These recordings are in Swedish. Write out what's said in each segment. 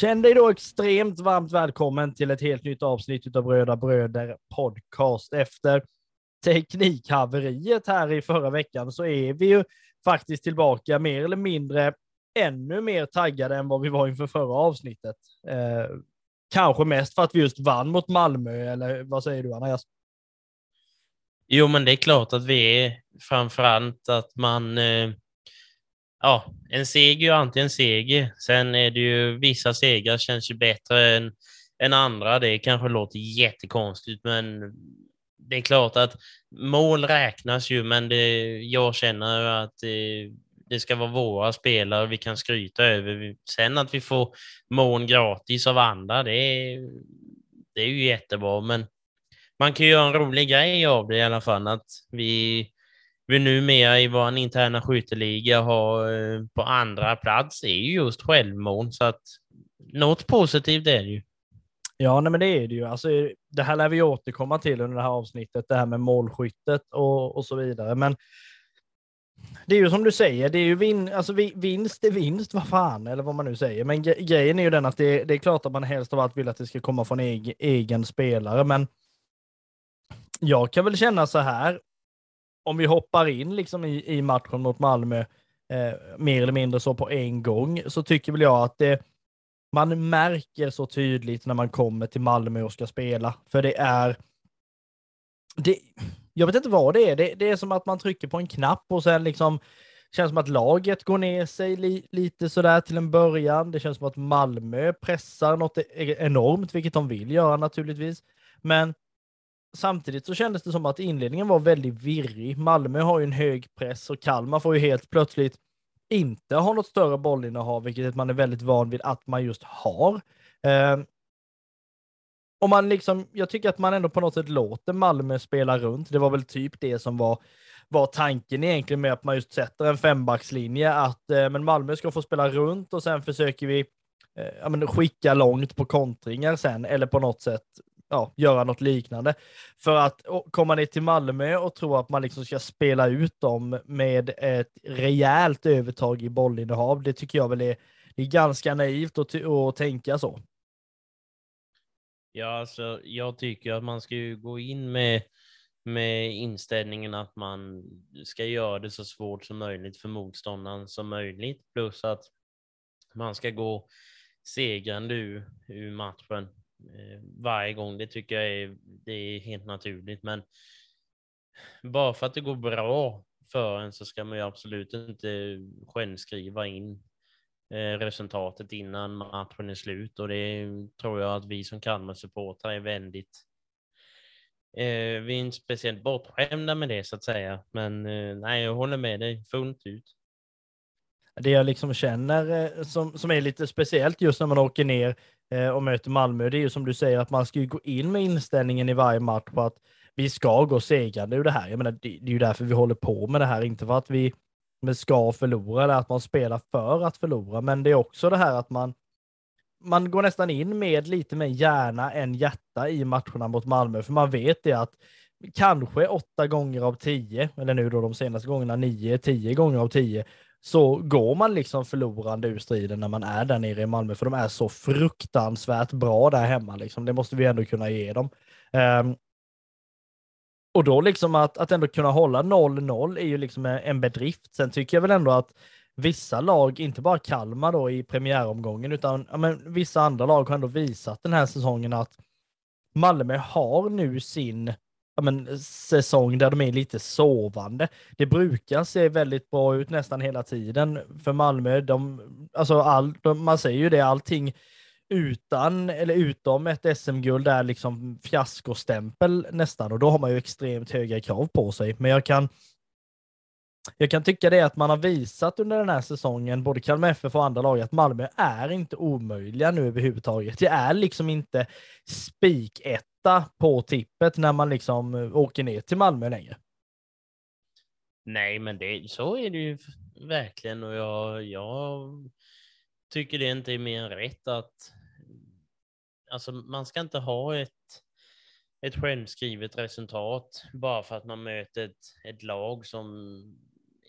Känn dig då extremt varmt välkommen till ett helt nytt avsnitt av Bröda Bröder Podcast. Efter teknikhaveriet här i förra veckan så är vi ju faktiskt tillbaka mer eller mindre ännu mer taggade än vad vi var inför förra avsnittet. Eh, kanske mest för att vi just vann mot Malmö, eller vad säger du Andreas? Jo, men det är klart att vi är framförallt att man eh ja, en seger är ju alltid en seger. Sen är det ju vissa segrar känns ju bättre än, än andra. Det kanske låter jättekonstigt, men det är klart att mål räknas ju, men det, jag känner att det, det ska vara våra spelare vi kan skryta över. Sen att vi får mål gratis av andra, det är, det är ju jättebra, men man kan ju göra en rolig grej av det i alla fall, att vi vi numera i vår interna skytteliga har eh, på andra plats är ju just självmål, så att något positivt är det ju. Ja, nej, men det är det ju. Alltså, det här lär vi återkomma till under det här avsnittet, det här med målskyttet och, och så vidare. Men det är ju som du säger, det är ju vin, alltså vinst är vinst, vad fan, eller vad man nu säger. Men grejen är ju den att det, det är klart att man helst av allt vill att det ska komma från egen, egen spelare, men jag kan väl känna så här, om vi hoppar in liksom i, i matchen mot Malmö eh, mer eller mindre så på en gång, så tycker väl jag att det, man märker så tydligt när man kommer till Malmö och ska spela. För det är... Det, jag vet inte vad det är. Det, det är som att man trycker på en knapp och sen liksom känns som att laget går ner sig li, lite sådär till en början. Det känns som att Malmö pressar något e-, enormt, vilket de vill göra naturligtvis. Men samtidigt så kändes det som att inledningen var väldigt virrig. Malmö har ju en hög press och Kalmar får ju helt plötsligt inte ha något större bollinnehav, vilket man är väldigt van vid att man just har. Eh, och man liksom, jag tycker att man ändå på något sätt låter Malmö spela runt. Det var väl typ det som var, var tanken egentligen med att man just sätter en fembackslinje, att eh, men Malmö ska få spela runt och sen försöker vi eh, ja, men skicka långt på kontringar sen, eller på något sätt ja, göra något liknande. För att komma ner till Malmö och tro att man liksom ska spela ut dem med ett rejält övertag i bollinnehav, det tycker jag väl är, det är ganska naivt att, att tänka så. Ja, alltså jag tycker att man ska ju gå in med, med inställningen att man ska göra det så svårt som möjligt för motståndaren som möjligt, plus att man ska gå segrande ur, ur matchen Eh, varje gång. Det tycker jag är, det är helt naturligt. Men bara för att det går bra för en så ska man ju absolut inte självskriva in eh, resultatet innan matchen är slut och det tror jag att vi som Kalmar-supportrar är väldigt eh, vi är inte speciellt bortskämda med det så att säga. Men nej, jag håller med dig fullt ut. Det jag liksom känner eh, som, som är lite speciellt just när man åker ner eh, och möter Malmö, det är ju som du säger att man ska ju gå in med inställningen i varje match på att vi ska gå segrande ur det här. Jag menar, det, det är ju därför vi håller på med det här, inte för att vi ska förlora eller att man spelar för att förlora, men det är också det här att man man går nästan in med lite mer hjärna än hjärta i matcherna mot Malmö, för man vet det att kanske åtta gånger av tio, eller nu då de senaste gångerna nio, tio gånger av tio, så går man liksom förlorande ur striden när man är där nere i Malmö, för de är så fruktansvärt bra där hemma. Liksom. Det måste vi ändå kunna ge dem. Um, och då liksom att, att ändå kunna hålla 0-0 är ju liksom en bedrift. Sen tycker jag väl ändå att vissa lag, inte bara Kalmar då i premiäromgången, utan ja, men, vissa andra lag har ändå visat den här säsongen att Malmö har nu sin ja, men, säsong där de är lite sovande. Det brukar se väldigt bra ut nästan hela tiden för Malmö. De, alltså all, de, man säger ju det, allting utan eller utom ett SM-guld är liksom fiaskostämpel nästan och då har man ju extremt höga krav på sig. Men jag kan jag kan tycka det att man har visat under den här säsongen, både Kalmar FF och andra lag, att Malmö är inte omöjliga nu överhuvudtaget. Det är liksom inte spik ett på tippet när man liksom eh, åker ner till Malmö längre. Nej, men det, så är det ju verkligen och jag, jag tycker det inte är mer än rätt att alltså man ska inte ha ett, ett självskrivet resultat bara för att man möter ett, ett lag som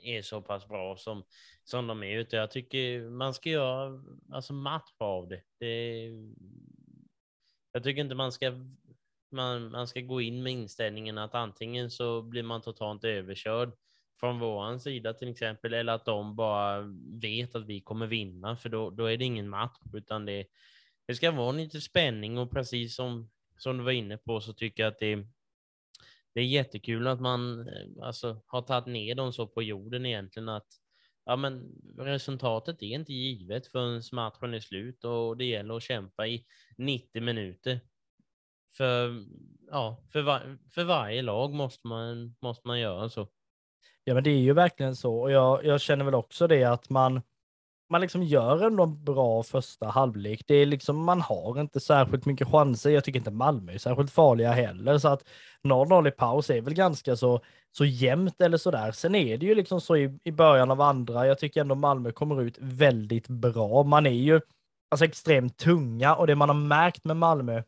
är så pass bra som, som de är. Utan jag tycker man ska göra alltså, match av det. det jag tycker inte man ska man, man ska gå in med inställningen att antingen så blir man totalt överkörd från våran sida till exempel, eller att de bara vet att vi kommer vinna, för då, då är det ingen match, utan det, det ska vara lite spänning och precis som, som du var inne på så tycker jag att det, det är jättekul att man eh, alltså, har tagit ner dem så på jorden egentligen att ja, men resultatet är inte givet förrän matchen är slut och det gäller att kämpa i 90 minuter. För, ja, för, var, för varje lag måste man, måste man göra så. Ja, men det är ju verkligen så. Och jag, jag känner väl också det att man, man liksom gör ändå en bra första halvlek. Det är liksom, man har inte särskilt mycket chanser. Jag tycker inte Malmö är särskilt farliga heller, så att 0-0 i paus är väl ganska så, så jämnt eller så där. Sen är det ju liksom så i, i början av andra. Jag tycker ändå Malmö kommer ut väldigt bra. Man är ju alltså extremt tunga och det man har märkt med Malmö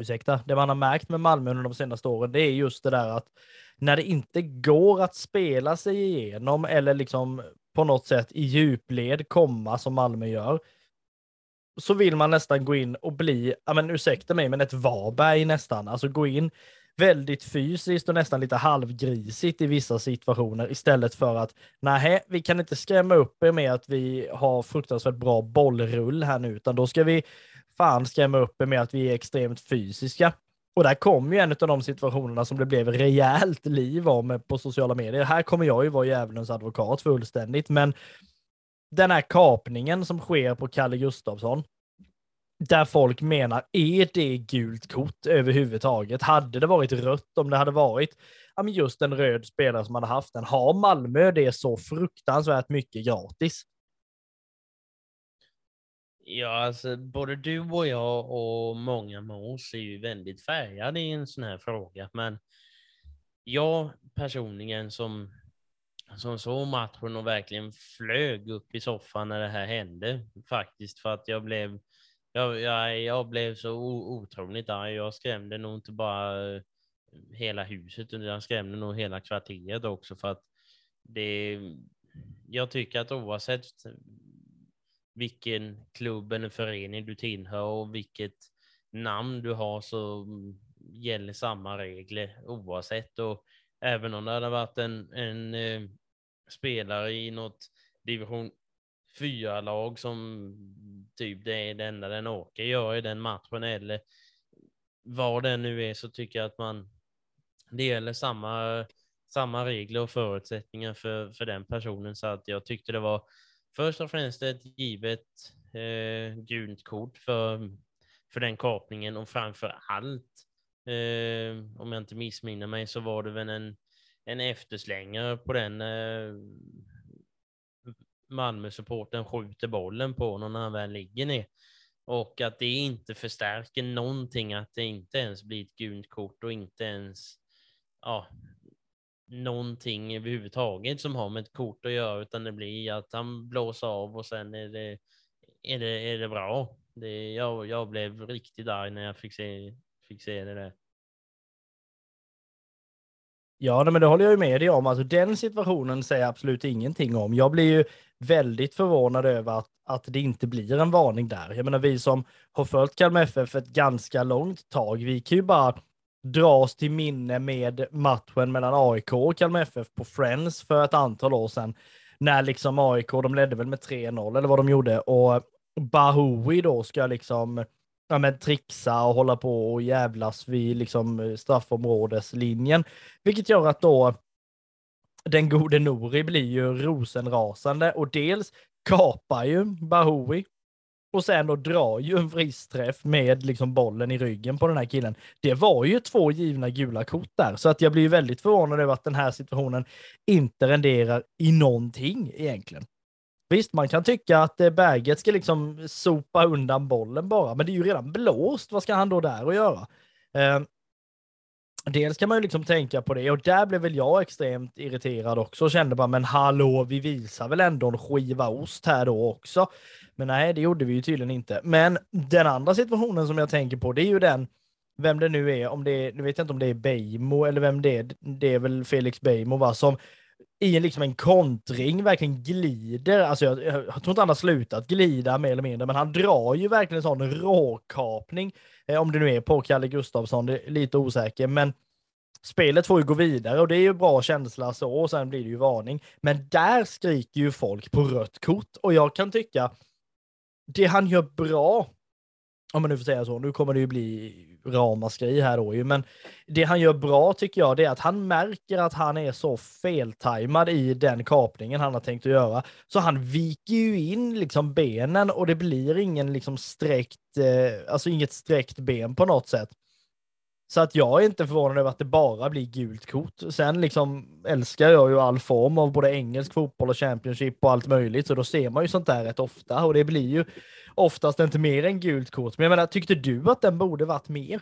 ursäkta, det man har märkt med Malmö under de senaste åren, det är just det där att när det inte går att spela sig igenom eller liksom på något sätt i djupled komma som Malmö gör, så vill man nästan gå in och bli, ja men ursäkta mig, men ett Varberg nästan, alltså gå in väldigt fysiskt och nästan lite halvgrisigt i vissa situationer istället för att nej, vi kan inte skrämma upp er med att vi har fruktansvärt bra bollrull här nu, utan då ska vi fan skrämma upp er med att vi är extremt fysiska. Och där kom ju en av de situationerna som det blev rejält liv om på sociala medier. Här kommer jag ju vara djävulens advokat fullständigt, men den här kapningen som sker på Kalle Gustafsson, där folk menar, är det gult kort överhuvudtaget? Hade det varit rött om det hade varit ja, men just en röd spelare som hade haft den? Har Malmö det så fruktansvärt mycket gratis? Ja, alltså både du och jag och många med oss är ju väldigt färgade i en sån här fråga, men jag personligen som, som såg matchen och verkligen flög upp i soffan när det här hände, faktiskt, för att jag blev, jag, jag, jag blev så otroligt arg. Jag skrämde nog inte bara eh, hela huset, utan jag skrämde nog hela kvarteret också, för att det, jag tycker att oavsett vilken klubb eller förening du tillhör och vilket namn du har så mm, gäller samma regler oavsett. Och även om det hade varit en, en eh, spelare i något division 4-lag som mm, typ det är det enda den åker gör i den matchen eller vad det nu är så tycker jag att man det gäller samma, samma regler och förutsättningar för, för den personen så att jag tyckte det var först och främst ett givet eh, gult kort för, för den kapningen och framför allt, eh, om jag inte missminner mig, så var det väl en, en efterslängare på den eh, Malmö-supporten skjuter bollen på honom när han väl ligger ner. Och att det inte förstärker någonting, att det inte ens blir ett gult kort och inte ens ja, någonting överhuvudtaget som har med ett kort att göra, utan det blir att han blåser av och sen är det, är det, är det bra. Det, jag, jag blev riktigt arg när jag fick se, fick se det där. Ja, men det håller jag ju med dig om. Alltså, den situationen säger jag absolut ingenting om. Jag blir ju väldigt förvånad över att, att det inte blir en varning där. Jag menar, vi som har följt Kalmar FF ett ganska långt tag, vi kan ju bara dras till minne med matchen mellan AIK och Kalmar FF på Friends för ett antal år sedan. När liksom AIK, de ledde väl med 3-0 eller vad de gjorde och Bahoui då ska liksom ja, men trixa och hålla på och jävlas vid liksom straffområdeslinjen. Vilket gör att då den gode Nori blir ju rosenrasande och dels kapar ju Bahoui och sen då drar ju en friskträff med liksom bollen i ryggen på den här killen. Det var ju två givna gula kort där, så att jag blir väldigt förvånad över att den här situationen inte renderar i någonting egentligen. Visst, man kan tycka att eh, Berget ska liksom sopa undan bollen bara, men det är ju redan blåst. Vad ska han då där och göra? Eh, Dels kan man ju liksom tänka på det och där blev väl jag extremt irriterad också och kände bara, men hallå, vi visar väl ändå en skiva ost här då också. Men nej, det gjorde vi ju tydligen inte. Men den andra situationen som jag tänker på, det är ju den, vem det nu är, om det är, nu vet jag inte om det är Beijmo eller vem det är, det är väl Felix Beijmo va, som i en, liksom en kontring verkligen glider. Alltså jag, jag, jag tror inte han har slutat glida mer eller mindre, men han drar ju verkligen en sån råkapning. Eh, om det nu är på Kalle Gustafsson, det är lite osäker, men spelet får ju gå vidare och det är ju bra känsla så och sen blir det ju varning. Men där skriker ju folk på rött kort och jag kan tycka det han gör bra, om man nu får säga så, nu kommer det ju bli ramaskri här då ju, men det han gör bra tycker jag det är att han märker att han är så feltajmad i den kapningen han har tänkt att göra. Så han viker ju in liksom benen och det blir ingen liksom sträckt, eh, alltså inget sträckt ben på något sätt. Så att jag är inte förvånad över att det bara blir gult kort. Sen liksom älskar jag ju all form av både engelsk fotboll och Championship och allt möjligt, så då ser man ju sånt där rätt ofta och det blir ju oftast inte mer än gult kort. Men jag menar, tyckte du att den borde varit mer?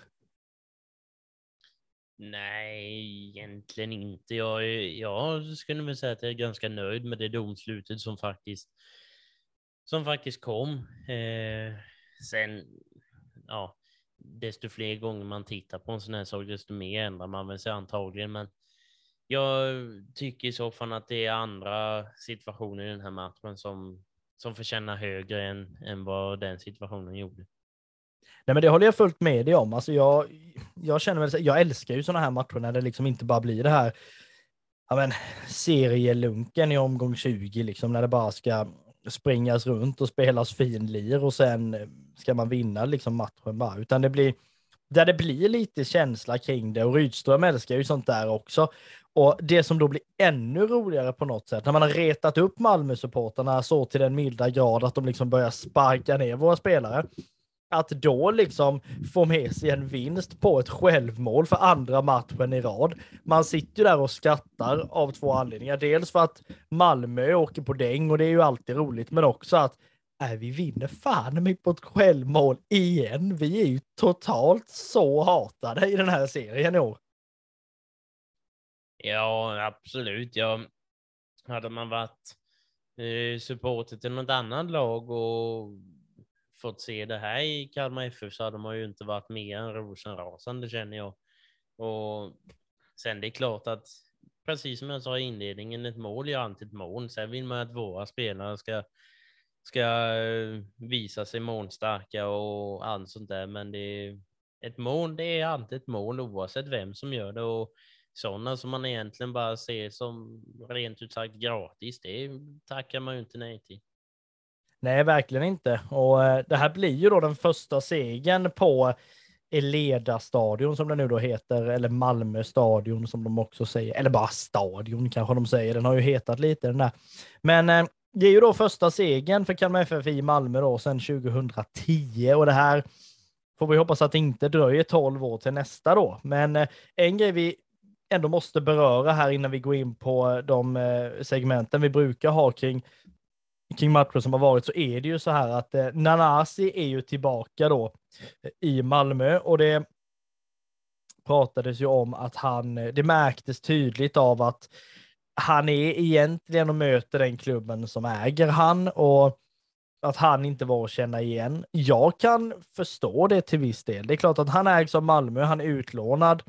Nej, egentligen inte. Jag, jag skulle väl säga att jag är ganska nöjd med det domslutet som faktiskt, som faktiskt kom. Eh, sen, ja, desto fler gånger man tittar på en sån här sak, desto mer ändrar man väl sig antagligen. Men jag tycker i så fall att det är andra situationer i den här matchen som, som förtjänar högre än, än vad den situationen gjorde. Nej, men det håller jag fullt med dig om. Alltså jag, jag känner väl, jag älskar ju sådana här matcher när det liksom inte bara blir det här ja men, serielunken i omgång 20, liksom, när det bara ska springas runt och spelas finlir och sen eh, ska man vinna liksom matchen bara, utan det blir där det blir lite känsla kring det och Rydström älskar ju sånt där också. Och det som då blir ännu roligare på något sätt, när man har retat upp Malmö-supporterna så till den milda grad att de liksom börjar sparka ner våra spelare, att då liksom få med sig en vinst på ett självmål för andra matchen i rad. Man sitter ju där och skrattar av två anledningar. Dels för att Malmö åker på däng och det är ju alltid roligt, men också att äh, vi vinner fan mig på ett självmål igen. Vi är ju totalt så hatade i den här serien i år. Ja, absolut. Ja, hade man varit eh, supporter till något annat lag och fått se det här i Kalmar FF så hade man ju inte varit mer än rosenrasande känner jag. Och sen det är klart att precis som jag sa i inledningen, ett mål är alltid ett mål. Sen vill man att våra spelare ska, ska eh, visa sig målstarka och allt sånt där. Men det är, ett mål, det är alltid ett mål oavsett vem som gör det. Och sådana som man egentligen bara ser som rent ut sagt gratis, det tackar man ju inte nej till. Nej, verkligen inte. Och eh, det här blir ju då den första segern på Eleda stadion som det nu då heter, eller Malmö stadion som de också säger, eller bara stadion kanske de säger. Den har ju hetat lite den där. Men eh, det är ju då första segern för Kalmar FF i Malmö då sedan 2010 och det här får vi hoppas att det inte dröjer 12 år till nästa då. Men eh, en grej vi ändå måste beröra här innan vi går in på de segmenten vi brukar ha kring kring matcher som har varit så är det ju så här att eh, Nanasi är ju tillbaka då eh, i Malmö och det pratades ju om att han, eh, det märktes tydligt av att han är egentligen och möter den klubben som äger han och att han inte var att känna igen. Jag kan förstå det till viss del. Det är klart att han ägs av Malmö, han är utlånad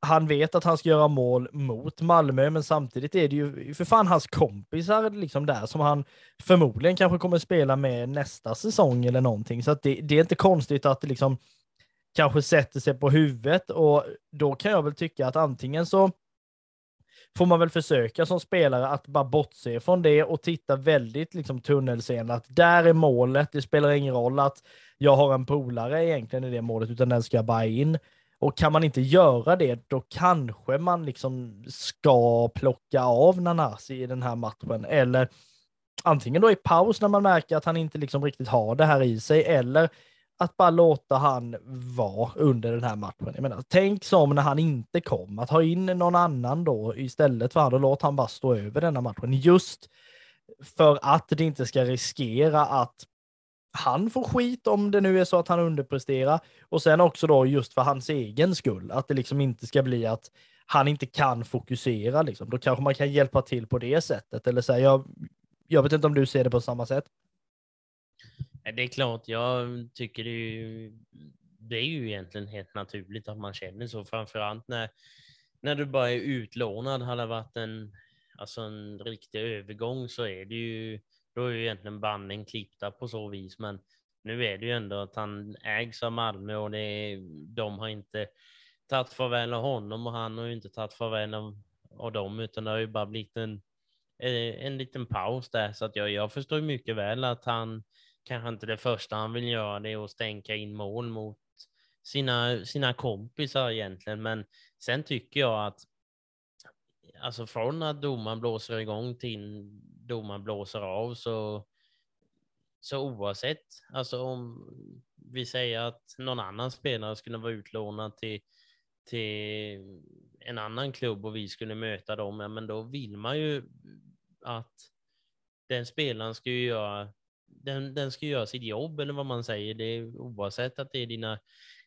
han vet att han ska göra mål mot Malmö, men samtidigt är det ju för fan hans kompisar liksom där som han förmodligen kanske kommer spela med nästa säsong eller någonting. Så att det, det är inte konstigt att det liksom kanske sätter sig på huvudet och då kan jag väl tycka att antingen så får man väl försöka som spelare att bara bortse från det och titta väldigt liksom tunnelseende att där är målet. Det spelar ingen roll att jag har en polare egentligen i det målet, utan den ska jag bara in. Och kan man inte göra det, då kanske man liksom ska plocka av Nanasi i den här matchen. Eller antingen då i paus när man märker att han inte liksom riktigt har det här i sig, eller att bara låta han vara under den här matchen. Jag menar, tänk som när han inte kom, att ha in någon annan då istället för han och låt han bara stå över denna matchen. Just för att det inte ska riskera att han får skit om det nu är så att han underpresterar. Och sen också då just för hans egen skull, att det liksom inte ska bli att han inte kan fokusera. Liksom. Då kanske man kan hjälpa till på det sättet. Eller så här, jag, jag vet inte om du ser det på samma sätt. Det är klart, jag tycker det är ju, det är ju egentligen helt naturligt att man känner så, framförallt när när du bara är utlånad hade varit en, alltså en riktig övergång så är det ju, då är ju egentligen banden klippta på så vis. Men nu är det ju ändå att han ägs av Malmö och det är, de har inte tagit farväl av honom och han har ju inte tagit farväl av, av dem, utan det har ju bara blivit en, eh, en liten paus där. Så att jag, jag förstår mycket väl att han kanske inte det första han vill göra det är att stänka in mål mot sina, sina kompisar egentligen. Men sen tycker jag att alltså från att domaren blåser igång till domaren blåser av så så oavsett, alltså om vi säger att någon annan spelare skulle vara utlånad till, till en annan klubb och vi skulle möta dem, ja, men då vill man ju att den spelaren ska ju göra den, den ska göra sitt jobb eller vad man säger, det är, oavsett att det är dina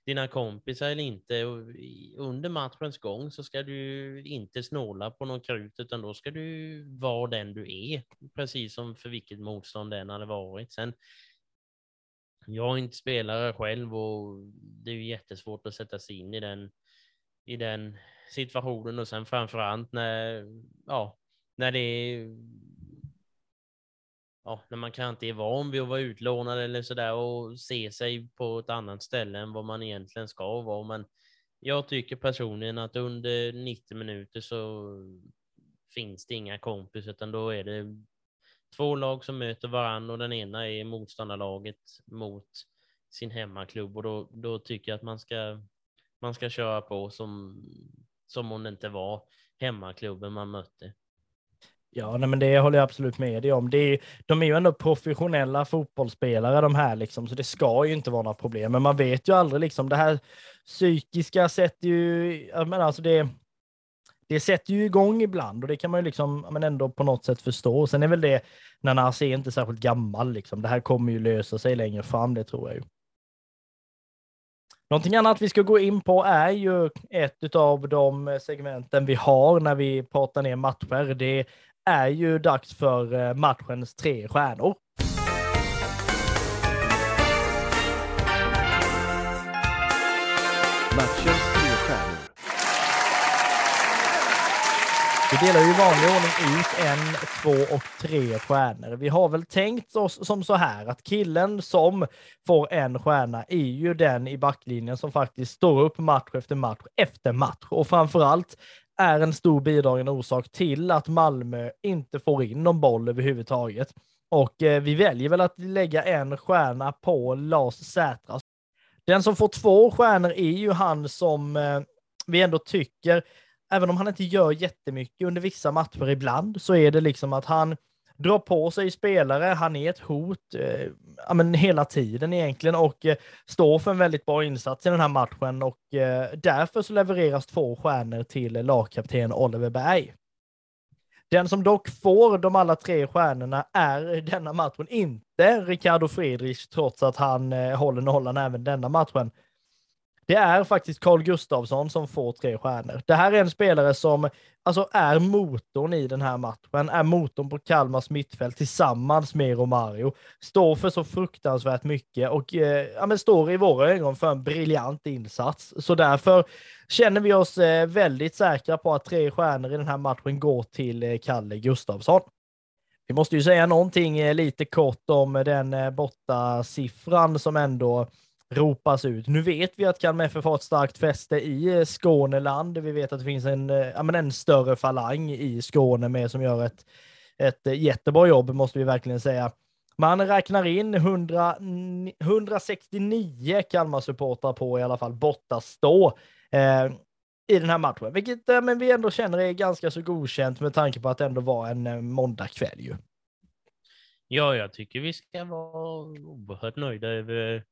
dina kompisar eller inte. Och under matchens gång så ska du inte snåla på någon krut, utan då ska du vara den du är, precis som för vilket motstånd den hade varit. Sen, jag är inte spelare själv och det är jättesvårt att sätta sig in i den, i den situationen och sen framförallt när, ja, när det är ja, när man kanske inte är van vid att vara utlånad eller sådär och se sig på ett annat ställe än vad man egentligen ska vara. Men jag tycker personligen att under 90 minuter så finns det inga kompis, utan då är det två lag som möter varandra och den ena är motståndarlaget mot sin hemmaklubb och då, då tycker jag att man ska, man ska köra på som, som om det inte var hemmaklubben man mötte. Ja, nej, men det håller jag absolut med dig om. Det är, de är ju ändå professionella fotbollsspelare de här, liksom, så det ska ju inte vara några problem. Men man vet ju aldrig, liksom, det här psykiska sätter ju, menar, alltså det, det sätter ju igång ibland och det kan man ju liksom, men ändå på något sätt förstå. Sen är väl det, när Nasi är inte särskilt gammal, liksom. det här kommer ju lösa sig längre fram, det tror jag ju. Någonting annat vi ska gå in på är ju ett av de segmenten vi har när vi pratar ner matcher. Det är ju dags för eh, matchens tre stjärnor. Matchens tre stjärnor. Vi delar ju i vanlig ordning ut en, två och tre stjärnor. Vi har väl tänkt oss som så här att killen som får en stjärna är ju den i backlinjen som faktiskt står upp match efter match efter match och framförallt är en stor bidragande orsak till att Malmö inte får in någon boll överhuvudtaget. Och eh, vi väljer väl att lägga en stjärna på Lars Sätra. Den som får två stjärnor är ju han som eh, vi ändå tycker, även om han inte gör jättemycket under vissa matcher ibland, så är det liksom att han drar på sig spelare. Han är ett hot eh, ja, men hela tiden egentligen och eh, står för en väldigt bra insats i den här matchen och eh, därför så levereras två stjärnor till lagkapten Oliver Berg. Den som dock får de alla tre stjärnorna är denna matchen inte Ricardo Friedrich, trots att han eh, håller nollan även denna matchen. Det är faktiskt Carl Gustafsson som får tre stjärnor. Det här är en spelare som alltså, är motorn i den här matchen, är motorn på Kalmars mittfält tillsammans med Romario. Står för så fruktansvärt mycket och eh, ja, men står i våra ögon för en briljant insats. Så därför känner vi oss eh, väldigt säkra på att tre stjärnor i den här matchen går till eh, Kalle Gustafsson. Vi måste ju säga någonting eh, lite kort om den eh, borta siffran som ändå ropas ut. Nu vet vi att Kalmar FF har ett starkt fäste i eh, Skåneland. Vi vet att det finns en, eh, ja, men en större falang i Skåne med som gör ett, ett eh, jättebra jobb, måste vi verkligen säga. Man räknar in 100, 169 Kalmar-supportrar på i alla fall bortastå eh, i den här matchen, vilket eh, men vi ändå känner är ganska så godkänt med tanke på att det ändå var en eh, måndagkväll ju. Ja, jag tycker vi ska vara oerhört nöjda över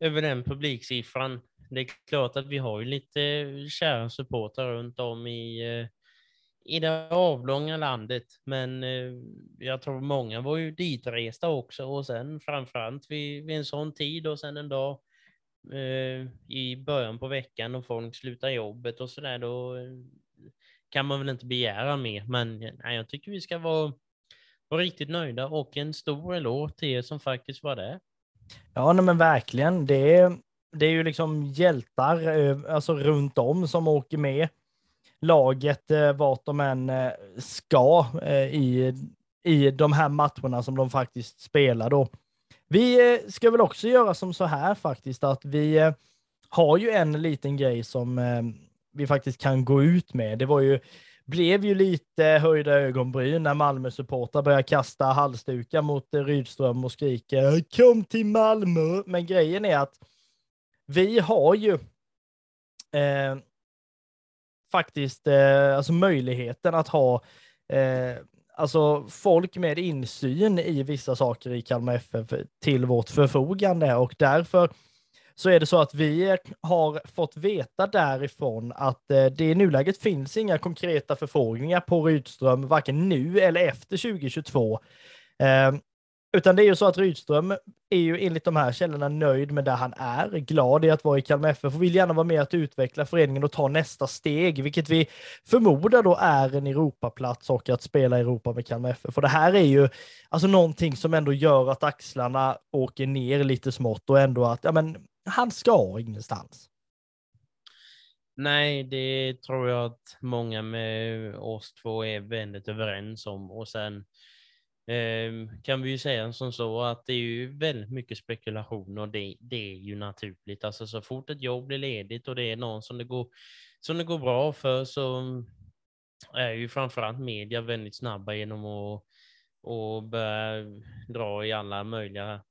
över den publiksiffran. Det är klart att vi har ju lite kära supportrar runt om i, eh, i det avlånga landet, men eh, jag tror många var ju ditresta också och sen framförallt vid, vid en sån tid och sen en dag eh, i början på veckan och folk slutar jobbet och så där, då kan man väl inte begära mer. Men nej, jag tycker vi ska vara, vara riktigt nöjda och en stor eloge till er som faktiskt var där. Ja, nej, men verkligen. Det är, det är ju liksom hjältar eh, alltså runt om som åker med. laget eh, vart de än eh, ska i, i de här matcherna som de faktiskt spelar då. Vi ska väl också göra som så här faktiskt att vi har ju en liten grej som vi faktiskt kan gå ut med. Det var ju blev ju lite höjda ögonbryn när Malmö-supportrar började kasta halsdukar mot eh, Rydström och skriker äh, kom till Malmö. Men grejen är att vi har ju eh, faktiskt eh, alltså möjligheten att ha eh, alltså folk med insyn i vissa saker i Kalmar FF till vårt förfogande och därför så är det så att vi eh, har fått veta därifrån att eh, det i nuläget finns inga konkreta förfrågningar på Rydström, varken nu eller efter 2022. Ehm, utan det är ju så att Rydström är ju enligt de här källorna nöjd med där han är, glad i att vara i Kalmar FF och vill gärna vara med att utveckla föreningen och ta nästa steg, vilket vi förmodar då är en Europaplats och att spela i Europa med Kalmar FF. För det här är ju alltså någonting som ändå gör att axlarna åker ner lite smått och ändå att ja, men, han ska ingenstans. Nej, det tror jag att många med oss två är väldigt överens om. Och sen eh, kan vi ju säga som så att det är ju väldigt mycket spekulation och det, det är ju naturligt. Alltså så fort ett jobb blir ledigt och det är någon som det går, som det går bra för så är ju framförallt media väldigt snabba genom att och börja dra i alla möjliga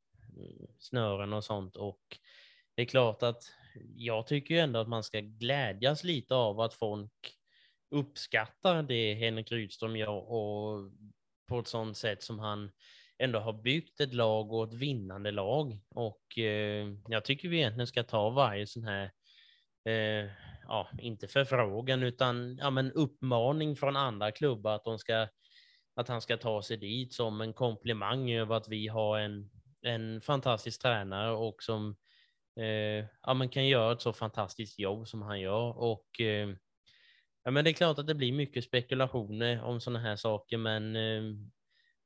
snören och sånt. Och det är klart att jag tycker ju ändå att man ska glädjas lite av att folk uppskattar det Henrik Rydström gör och på ett sådant sätt som han ändå har byggt ett lag och ett vinnande lag. Och eh, jag tycker vi egentligen ska ta varje sån här, eh, ja, inte förfrågan, utan ja, men uppmaning från andra klubbar att de ska att han ska ta sig dit som en komplimang över att vi har en, en fantastisk tränare och som eh, ja, men kan göra ett så fantastiskt jobb som han gör. Och eh, ja, men det är klart att det blir mycket spekulationer om sådana här saker, men eh,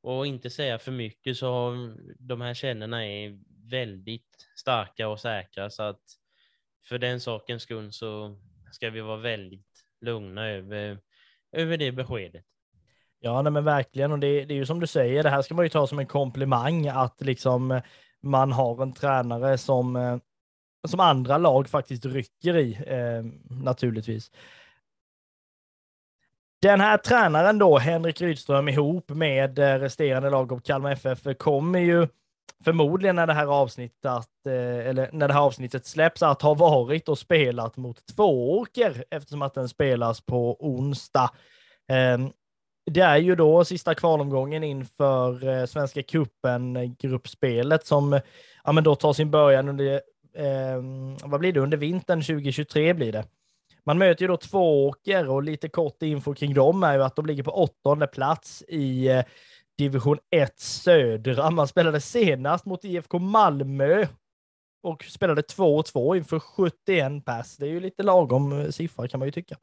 och inte säga för mycket så de här källorna är väldigt starka och säkra så att för den sakens skull så ska vi vara väldigt lugna över, över det beskedet. Ja, nej, men verkligen. Och det, det, är ju som du säger, det här ska man ju ta som en komplimang att liksom man har en tränare som eh, som andra lag faktiskt rycker i, eh, naturligtvis. Den här tränaren då, Henrik Rydström, ihop med eh, resterande lag av Kalmar FF, kommer ju förmodligen när det här avsnittet, eh, eller när det här avsnittet släpps, att ha varit och spelat mot Tvååker eftersom att den spelas på onsdag. Ehm, det är ju då sista kvalomgången inför eh, Svenska cupen, gruppspelet som ja, men då tar sin början under eh, vad blir det, under vintern 2023 blir det. Man möter ju då två åker och lite kort info kring dem är ju att de ligger på åttonde plats i eh, division 1 södra. Man spelade senast mot IFK Malmö och spelade 2-2 inför 71 pass. Det är ju lite lagom eh, siffra kan man ju tycka.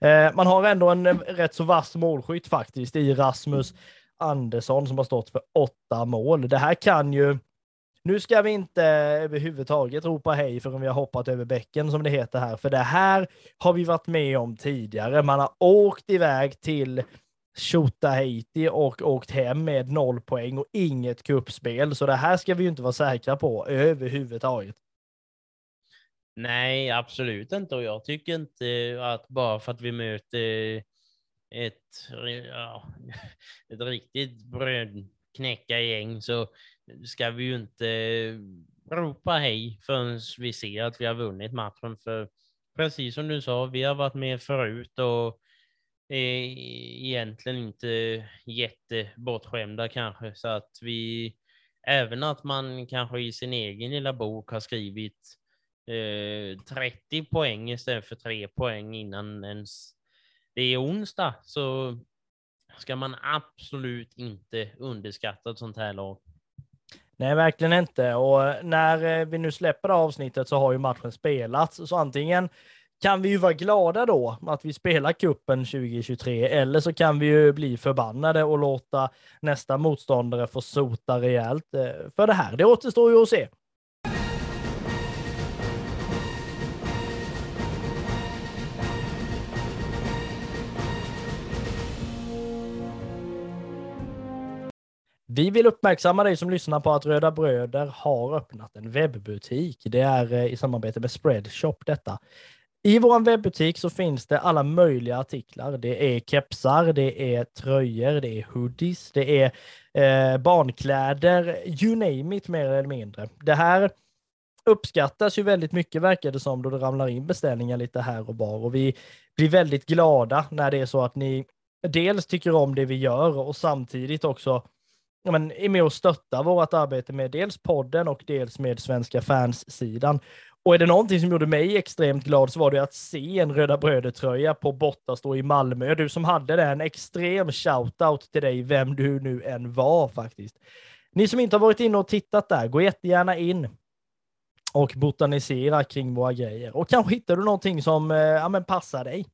Eh, man har ändå en eh, rätt så vass målskytt faktiskt i Rasmus Andersson som har stått för åtta mål. Det här kan ju nu ska vi inte överhuvudtaget ropa hej förrän vi har hoppat över bäcken som det heter här, för det här har vi varit med om tidigare. Man har åkt iväg till Tjotahejti och åkt hem med noll poäng och inget kuppspel, så det här ska vi ju inte vara säkra på överhuvudtaget. Nej, absolut inte. Och jag tycker inte att bara för att vi möter ett, ja, ett riktigt brödknäckargäng så ska vi ju inte ropa hej förrän vi ser att vi har vunnit matchen. För precis som du sa, vi har varit med förut och är egentligen inte jättebortskämda kanske. Så att vi, även att man kanske i sin egen lilla bok har skrivit eh, 30 poäng istället för 3 poäng innan ens det är onsdag, så ska man absolut inte underskatta ett sånt här lag. Nej, verkligen inte. Och när eh, vi nu släpper det avsnittet så har ju matchen spelats, så antingen kan vi ju vara glada då att vi spelar kuppen 2023 eller så kan vi ju bli förbannade och låta nästa motståndare få sota rejält eh, för det här. Det återstår ju att se. Vi vill uppmärksamma dig som lyssnar på att Röda Bröder har öppnat en webbutik. Det är eh, i samarbete med Spreadshop detta. I vår webbutik så finns det alla möjliga artiklar. Det är kepsar, det är tröjor, det är hoodies, det är eh, barnkläder, you name it mer eller mindre. Det här uppskattas ju väldigt mycket verkar det som då det ramlar in beställningar lite här och var och vi blir väldigt glada när det är så att ni dels tycker om det vi gör och samtidigt också men, är med och stöttar vårt arbete med dels podden och dels med Svenska fans-sidan. Och är det någonting som gjorde mig extremt glad så var det att se en Röda Bröder-tröja på Bottastå i Malmö. Du som hade det, en extrem shout-out till dig, vem du nu än var faktiskt. Ni som inte har varit inne och tittat där, gå jättegärna in och botanisera kring våra grejer. Och kanske hittar du någonting som eh, ja, men passar dig.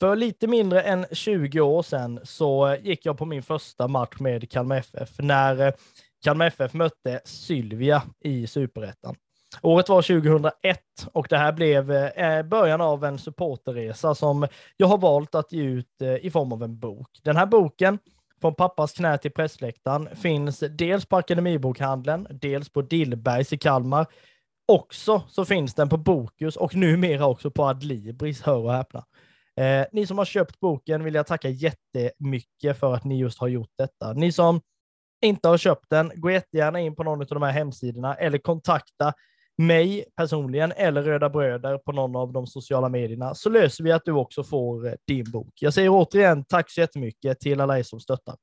För lite mindre än 20 år sedan så eh, gick jag på min första match med Kalmar FF när eh, Kalmar FF mötte Sylvia i Superettan. Året var 2001 och det här blev eh, början av en supporterresa som jag har valt att ge ut i form av en bok. Den här boken, Från pappas knä till pressläktaren, finns dels på Akademibokhandeln, dels på Dillbergs i Kalmar. Också så finns den på Bokus och numera också på Adlibris, hör och häpna. Eh, ni som har köpt boken vill jag tacka jättemycket för att ni just har gjort detta. Ni som inte har köpt den, gå jättegärna in på någon av de här hemsidorna eller kontakta mig personligen eller Röda Bröder på någon av de sociala medierna så löser vi att du också får eh, din bok. Jag säger återigen tack så jättemycket till alla er som stöttar.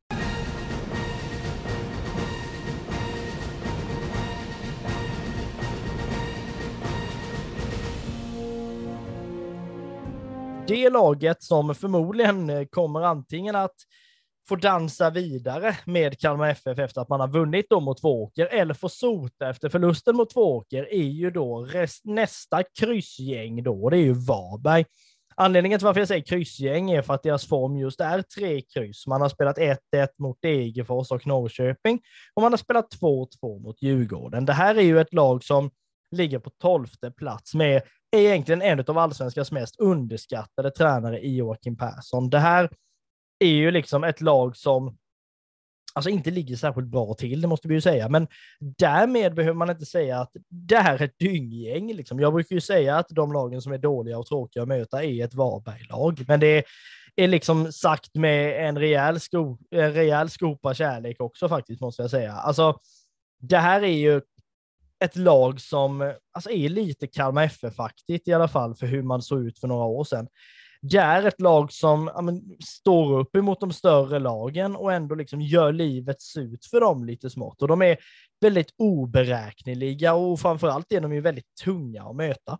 Det laget som förmodligen eh, kommer antingen att få dansa vidare med Kalmar FF efter att man har vunnit då mot Tvååker eller får sota efter förlusten mot Tvååker är ju då rest, nästa kryssgäng då, det är ju Varberg. Anledningen till varför jag säger kryssgäng är för att deras form just är tre kryss. Man har spelat 1-1 mot Degerfors och Norrköping och man har spelat 2-2 mot Djurgården. Det här är ju ett lag som ligger på tolfte plats med är egentligen en av allsvenskans mest underskattade tränare i Joakim Persson. Det här är ju liksom ett lag som alltså inte ligger särskilt bra till, det måste vi ju säga, men därmed behöver man inte säga att det här är ett dynggäng. Liksom. Jag brukar ju säga att de lagen som är dåliga och tråkiga att möta är ett Varberg-lag, men det är liksom sagt med en rejäl, sko en rejäl skopa kärlek också faktiskt, måste jag säga. Alltså, det här är ju ett lag som alltså, är lite Kalmar FF-aktigt i alla fall för hur man såg ut för några år sedan det är ett lag som ja, men, står upp emot de större lagen och ändå liksom gör livet surt för dem lite smått. Och de är väldigt oberäkneliga och framförallt är de ju väldigt tunga att möta.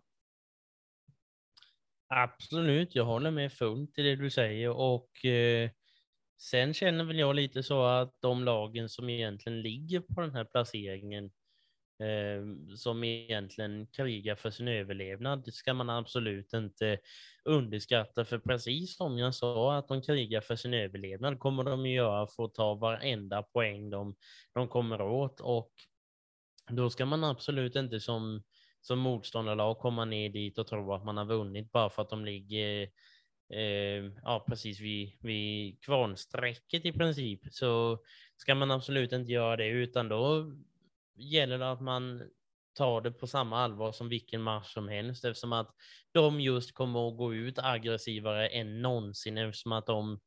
Absolut, jag håller med fullt i det du säger och eh, sen känner väl jag lite så att de lagen som egentligen ligger på den här placeringen eh, som egentligen krigar för sin överlevnad. Det ska man absolut inte underskatta, för precis som jag sa att de krigar för sin överlevnad kommer de göra för att ta varenda poäng de, de kommer åt och då ska man absolut inte som, som motståndarlag komma ner dit och tro att man har vunnit bara för att de ligger eh, ja, precis vid, vid kvarnsträcket i princip så ska man absolut inte göra det utan då gäller det att man tar det på samma allvar som vilken match som helst eftersom att de just kommer att gå ut aggressivare än någonsin eftersom att de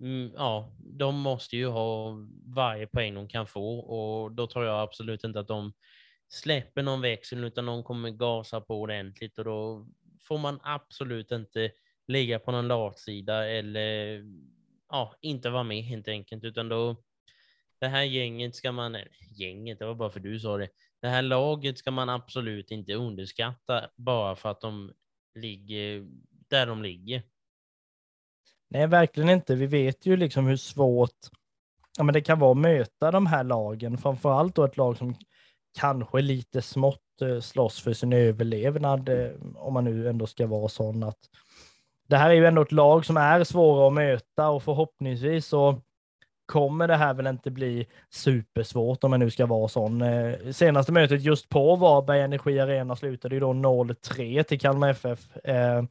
mm, Ja, de måste ju ha varje poäng de kan få och då tror jag absolut inte att de släpper någon växel utan de kommer gasa på ordentligt och då får man absolut inte ligga på någon latsida eller ja, inte vara med helt enkelt utan då det här gänget ska man, gänget, det var bara för du sa det, det här laget ska man absolut inte underskatta bara för att de ligger där de ligger. Nej, verkligen inte. Vi vet ju liksom hur svårt ja, men det kan vara att möta de här lagen, framför allt då ett lag som kanske lite smått eh, slåss för sin överlevnad, eh, om man nu ändå ska vara sån att det här är ju ändå ett lag som är svåra att möta och förhoppningsvis så kommer det här väl inte bli supersvårt om man nu ska vara sån. Eh, senaste mötet just på Varberg Energi Arena slutade ju då 0-3 till Kalmar FF. Eh,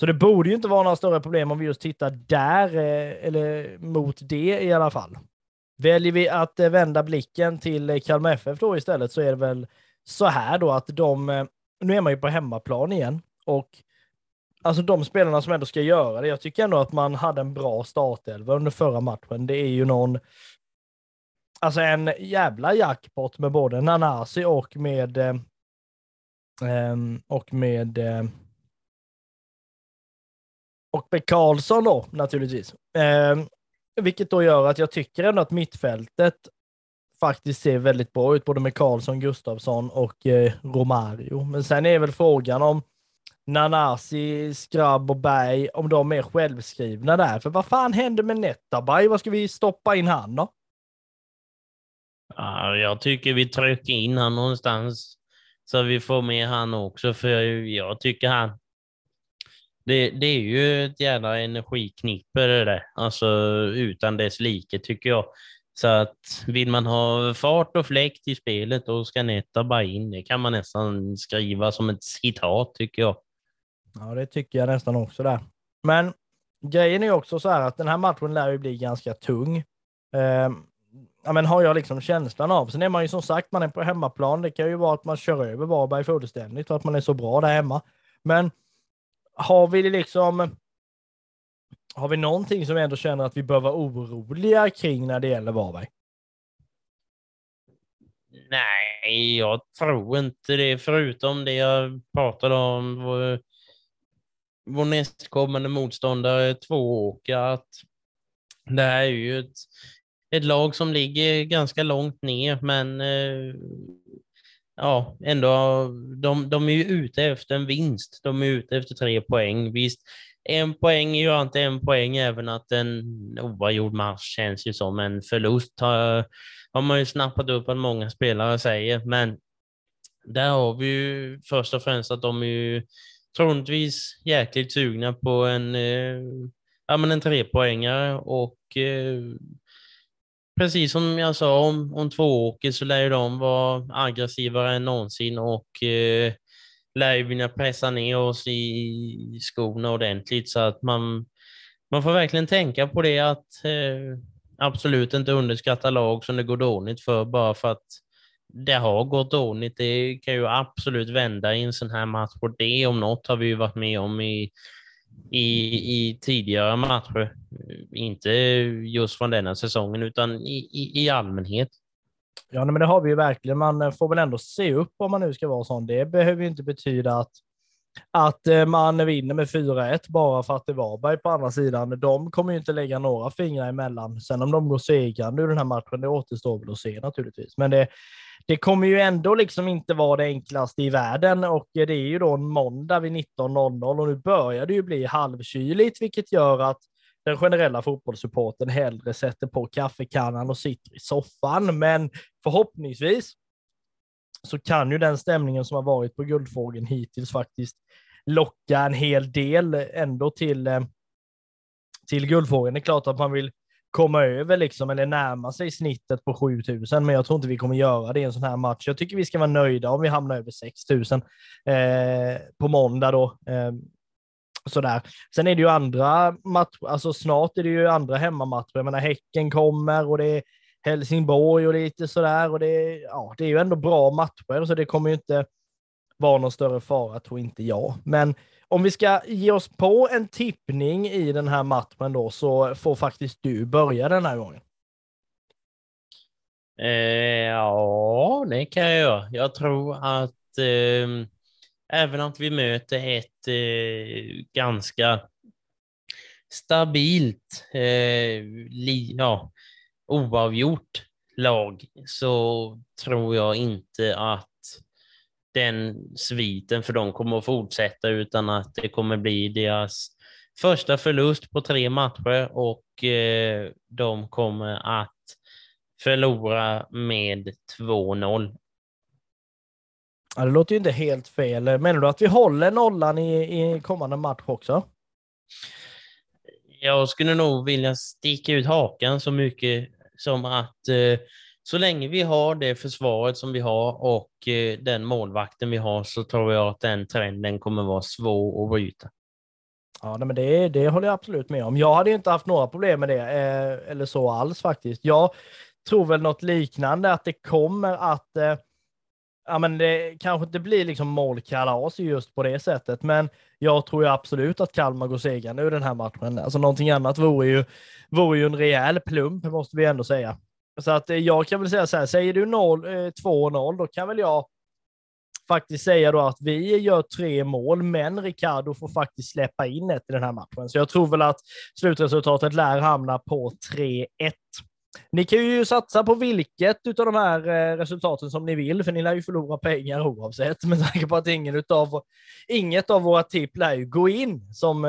så det borde ju inte vara några större problem om vi just tittar där, eh, eller mot det i alla fall. Väljer vi att vända blicken till Kalmar FF då istället så är det väl så här då att de, nu är man ju på hemmaplan igen och alltså de spelarna som ändå ska göra det. Jag tycker ändå att man hade en bra startelva under förra matchen. Det är ju någon, alltså en jävla jackpot med både Nanasi och med eh, ehm, och med eh, och med Karlsson då naturligtvis. Eh, vilket då gör att jag tycker ändå att mittfältet faktiskt ser väldigt bra ut, både med Karlsson, Gustafsson och eh, Romario. Men sen är väl frågan om Nanasi, Skrabb och Berg, om de är självskrivna där. För vad fan händer med Netabay? Vad ska vi stoppa in han då? Ja, jag tycker vi trycker in han någonstans så vi får med han också, för jag tycker han... Det, det är ju ett jävla energiknippe det där, alltså utan dess like tycker jag. Så att vill man ha fart och fläkt i spelet, då ska Netta bara in. Det kan man nästan skriva som ett citat tycker jag. Ja, det tycker jag nästan också där. Men grejen är också så här att den här matchen lär ju bli ganska tung. Eh, ja, men har jag liksom känslan av. Sen är man ju som sagt, man är på hemmaplan. Det kan ju vara att man kör över Varberg fullständigt och att man är så bra där hemma. Men har vi liksom har vi någonting som vi ändå känner att vi bör vara oroliga kring när det gäller Varberg? Nej, jag tror inte det, förutom det jag pratade om vår nästkommande motståndare Tvååker att det här är ju ett, ett lag som ligger ganska långt ner, men eh, ja, ändå, de, de är ju ute efter en vinst. De är ute efter tre poäng. Visst, en poäng är ju inte en poäng, även att en oavgjord match känns ju som en förlust. Har, har man ju snappat upp att många spelare säger, men där har vi ju först och främst att de är ju troligtvis jäkligt sugna på en, eh, ja, men en trepoängare och eh, precis som jag sa om, om två åker så lär ju de vara aggressivare än någonsin och eh, lär ju vilja pressa ner oss i skorna ordentligt. Så att man, man får verkligen tänka på det att eh, absolut inte underskatta lag som det går dåligt för bara för att det har gått dåligt. Det kan ju absolut vända i en sån här match och det om något har vi ju varit med om i, i, i tidigare matcher. Inte just från denna säsongen utan i, i, i allmänhet. Ja, men det har vi ju verkligen. Man eh, får väl ändå se upp om man nu ska vara sån. Det behöver ju inte betyda att att eh, man vinner med 4-1 bara för att det var Varberg på andra sidan. De kommer ju inte lägga några fingrar emellan. Sen om de går segrande ur den här matchen, det återstår väl att se naturligtvis. Men det, det kommer ju ändå liksom inte vara det enklaste i världen och det är ju då en måndag vid 19.00 och nu börjar det ju bli halvkyligt, vilket gör att den generella fotbollssupporten hellre sätter på kaffekannan och sitter i soffan. Men förhoppningsvis så kan ju den stämningen som har varit på Guldfågeln hittills faktiskt locka en hel del ändå till, eh, till Guldfågeln. Det är klart att man vill komma över liksom, eller närma sig snittet på 7000, men jag tror inte vi kommer göra det i en sån här match. Jag tycker vi ska vara nöjda om vi hamnar över 6000 eh, på måndag då. Eh, sådär. Sen är det ju andra matcher, alltså snart är det ju andra hemmamatcher. Jag menar Häcken kommer och det är Helsingborg och lite sådär och det, ja, det är ju ändå bra matcher så det kommer ju inte vara någon större fara tror inte jag. Men om vi ska ge oss på en tippning i den här matchen då så får faktiskt du börja den här gången. Eh, ja, det kan jag göra. Jag tror att eh, även om vi möter ett eh, ganska stabilt, eh, li, ja, oavgjort lag så tror jag inte att den sviten för dem kommer att fortsätta utan att det kommer bli deras första förlust på tre matcher och eh, de kommer att förlora med 2-0. Ja, det låter ju inte helt fel. Menar du att vi håller nollan i, i kommande match också? Jag skulle nog vilja sticka ut hakan så mycket som att eh, så länge vi har det försvaret som vi har och eh, den målvakten vi har så tror jag att den trenden kommer vara svår att bryta. Ja, men det, det håller jag absolut med om. Jag hade inte haft några problem med det, eh, eller så alls faktiskt. Jag tror väl något liknande, att det kommer att eh, ja, men det kanske inte blir liksom målkalas just på det sättet, men jag tror ju absolut att Kalmar går segrande ur den här matchen. Alltså någonting annat vore ju, vore ju en rejäl plump, måste vi ändå säga. Så att eh, jag kan väl säga så här, säger du 2-0, eh, då kan väl jag faktiskt säga då att vi gör tre mål, men Ricardo får faktiskt släppa in ett i den här matchen. Så jag tror väl att slutresultatet lär hamna på 3-1. Ni kan ju satsa på vilket av de här eh, resultaten som ni vill, för ni lär ju förlora pengar oavsett, med tanke på att ingen utav, inget av våra tipp lär ju gå in, som,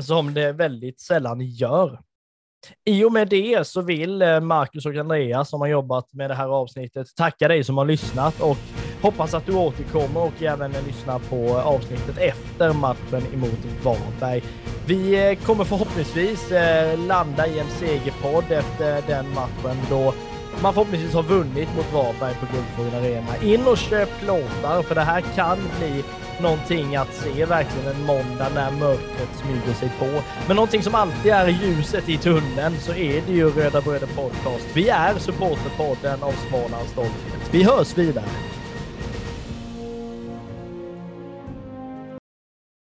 som det väldigt sällan gör. I och med det så vill eh, Marcus och Andreas som har jobbat med det här avsnittet tacka dig som har lyssnat och hoppas att du återkommer och även lyssnar på eh, avsnittet efter matchen emot Varberg. Vi eh, kommer förhoppningsvis landa i en segerpodd efter den matchen då man förhoppningsvis har vunnit mot Varberg på Guldfågeln Arena. In och köp plåtar för det här kan bli någonting att se verkligen en måndag när mörkret smyger sig på. Men någonting som alltid är ljuset i tunneln så är det ju Röda Bröder Podcast. Vi är supporterpodden av Smålands stolthet. Vi hörs vidare.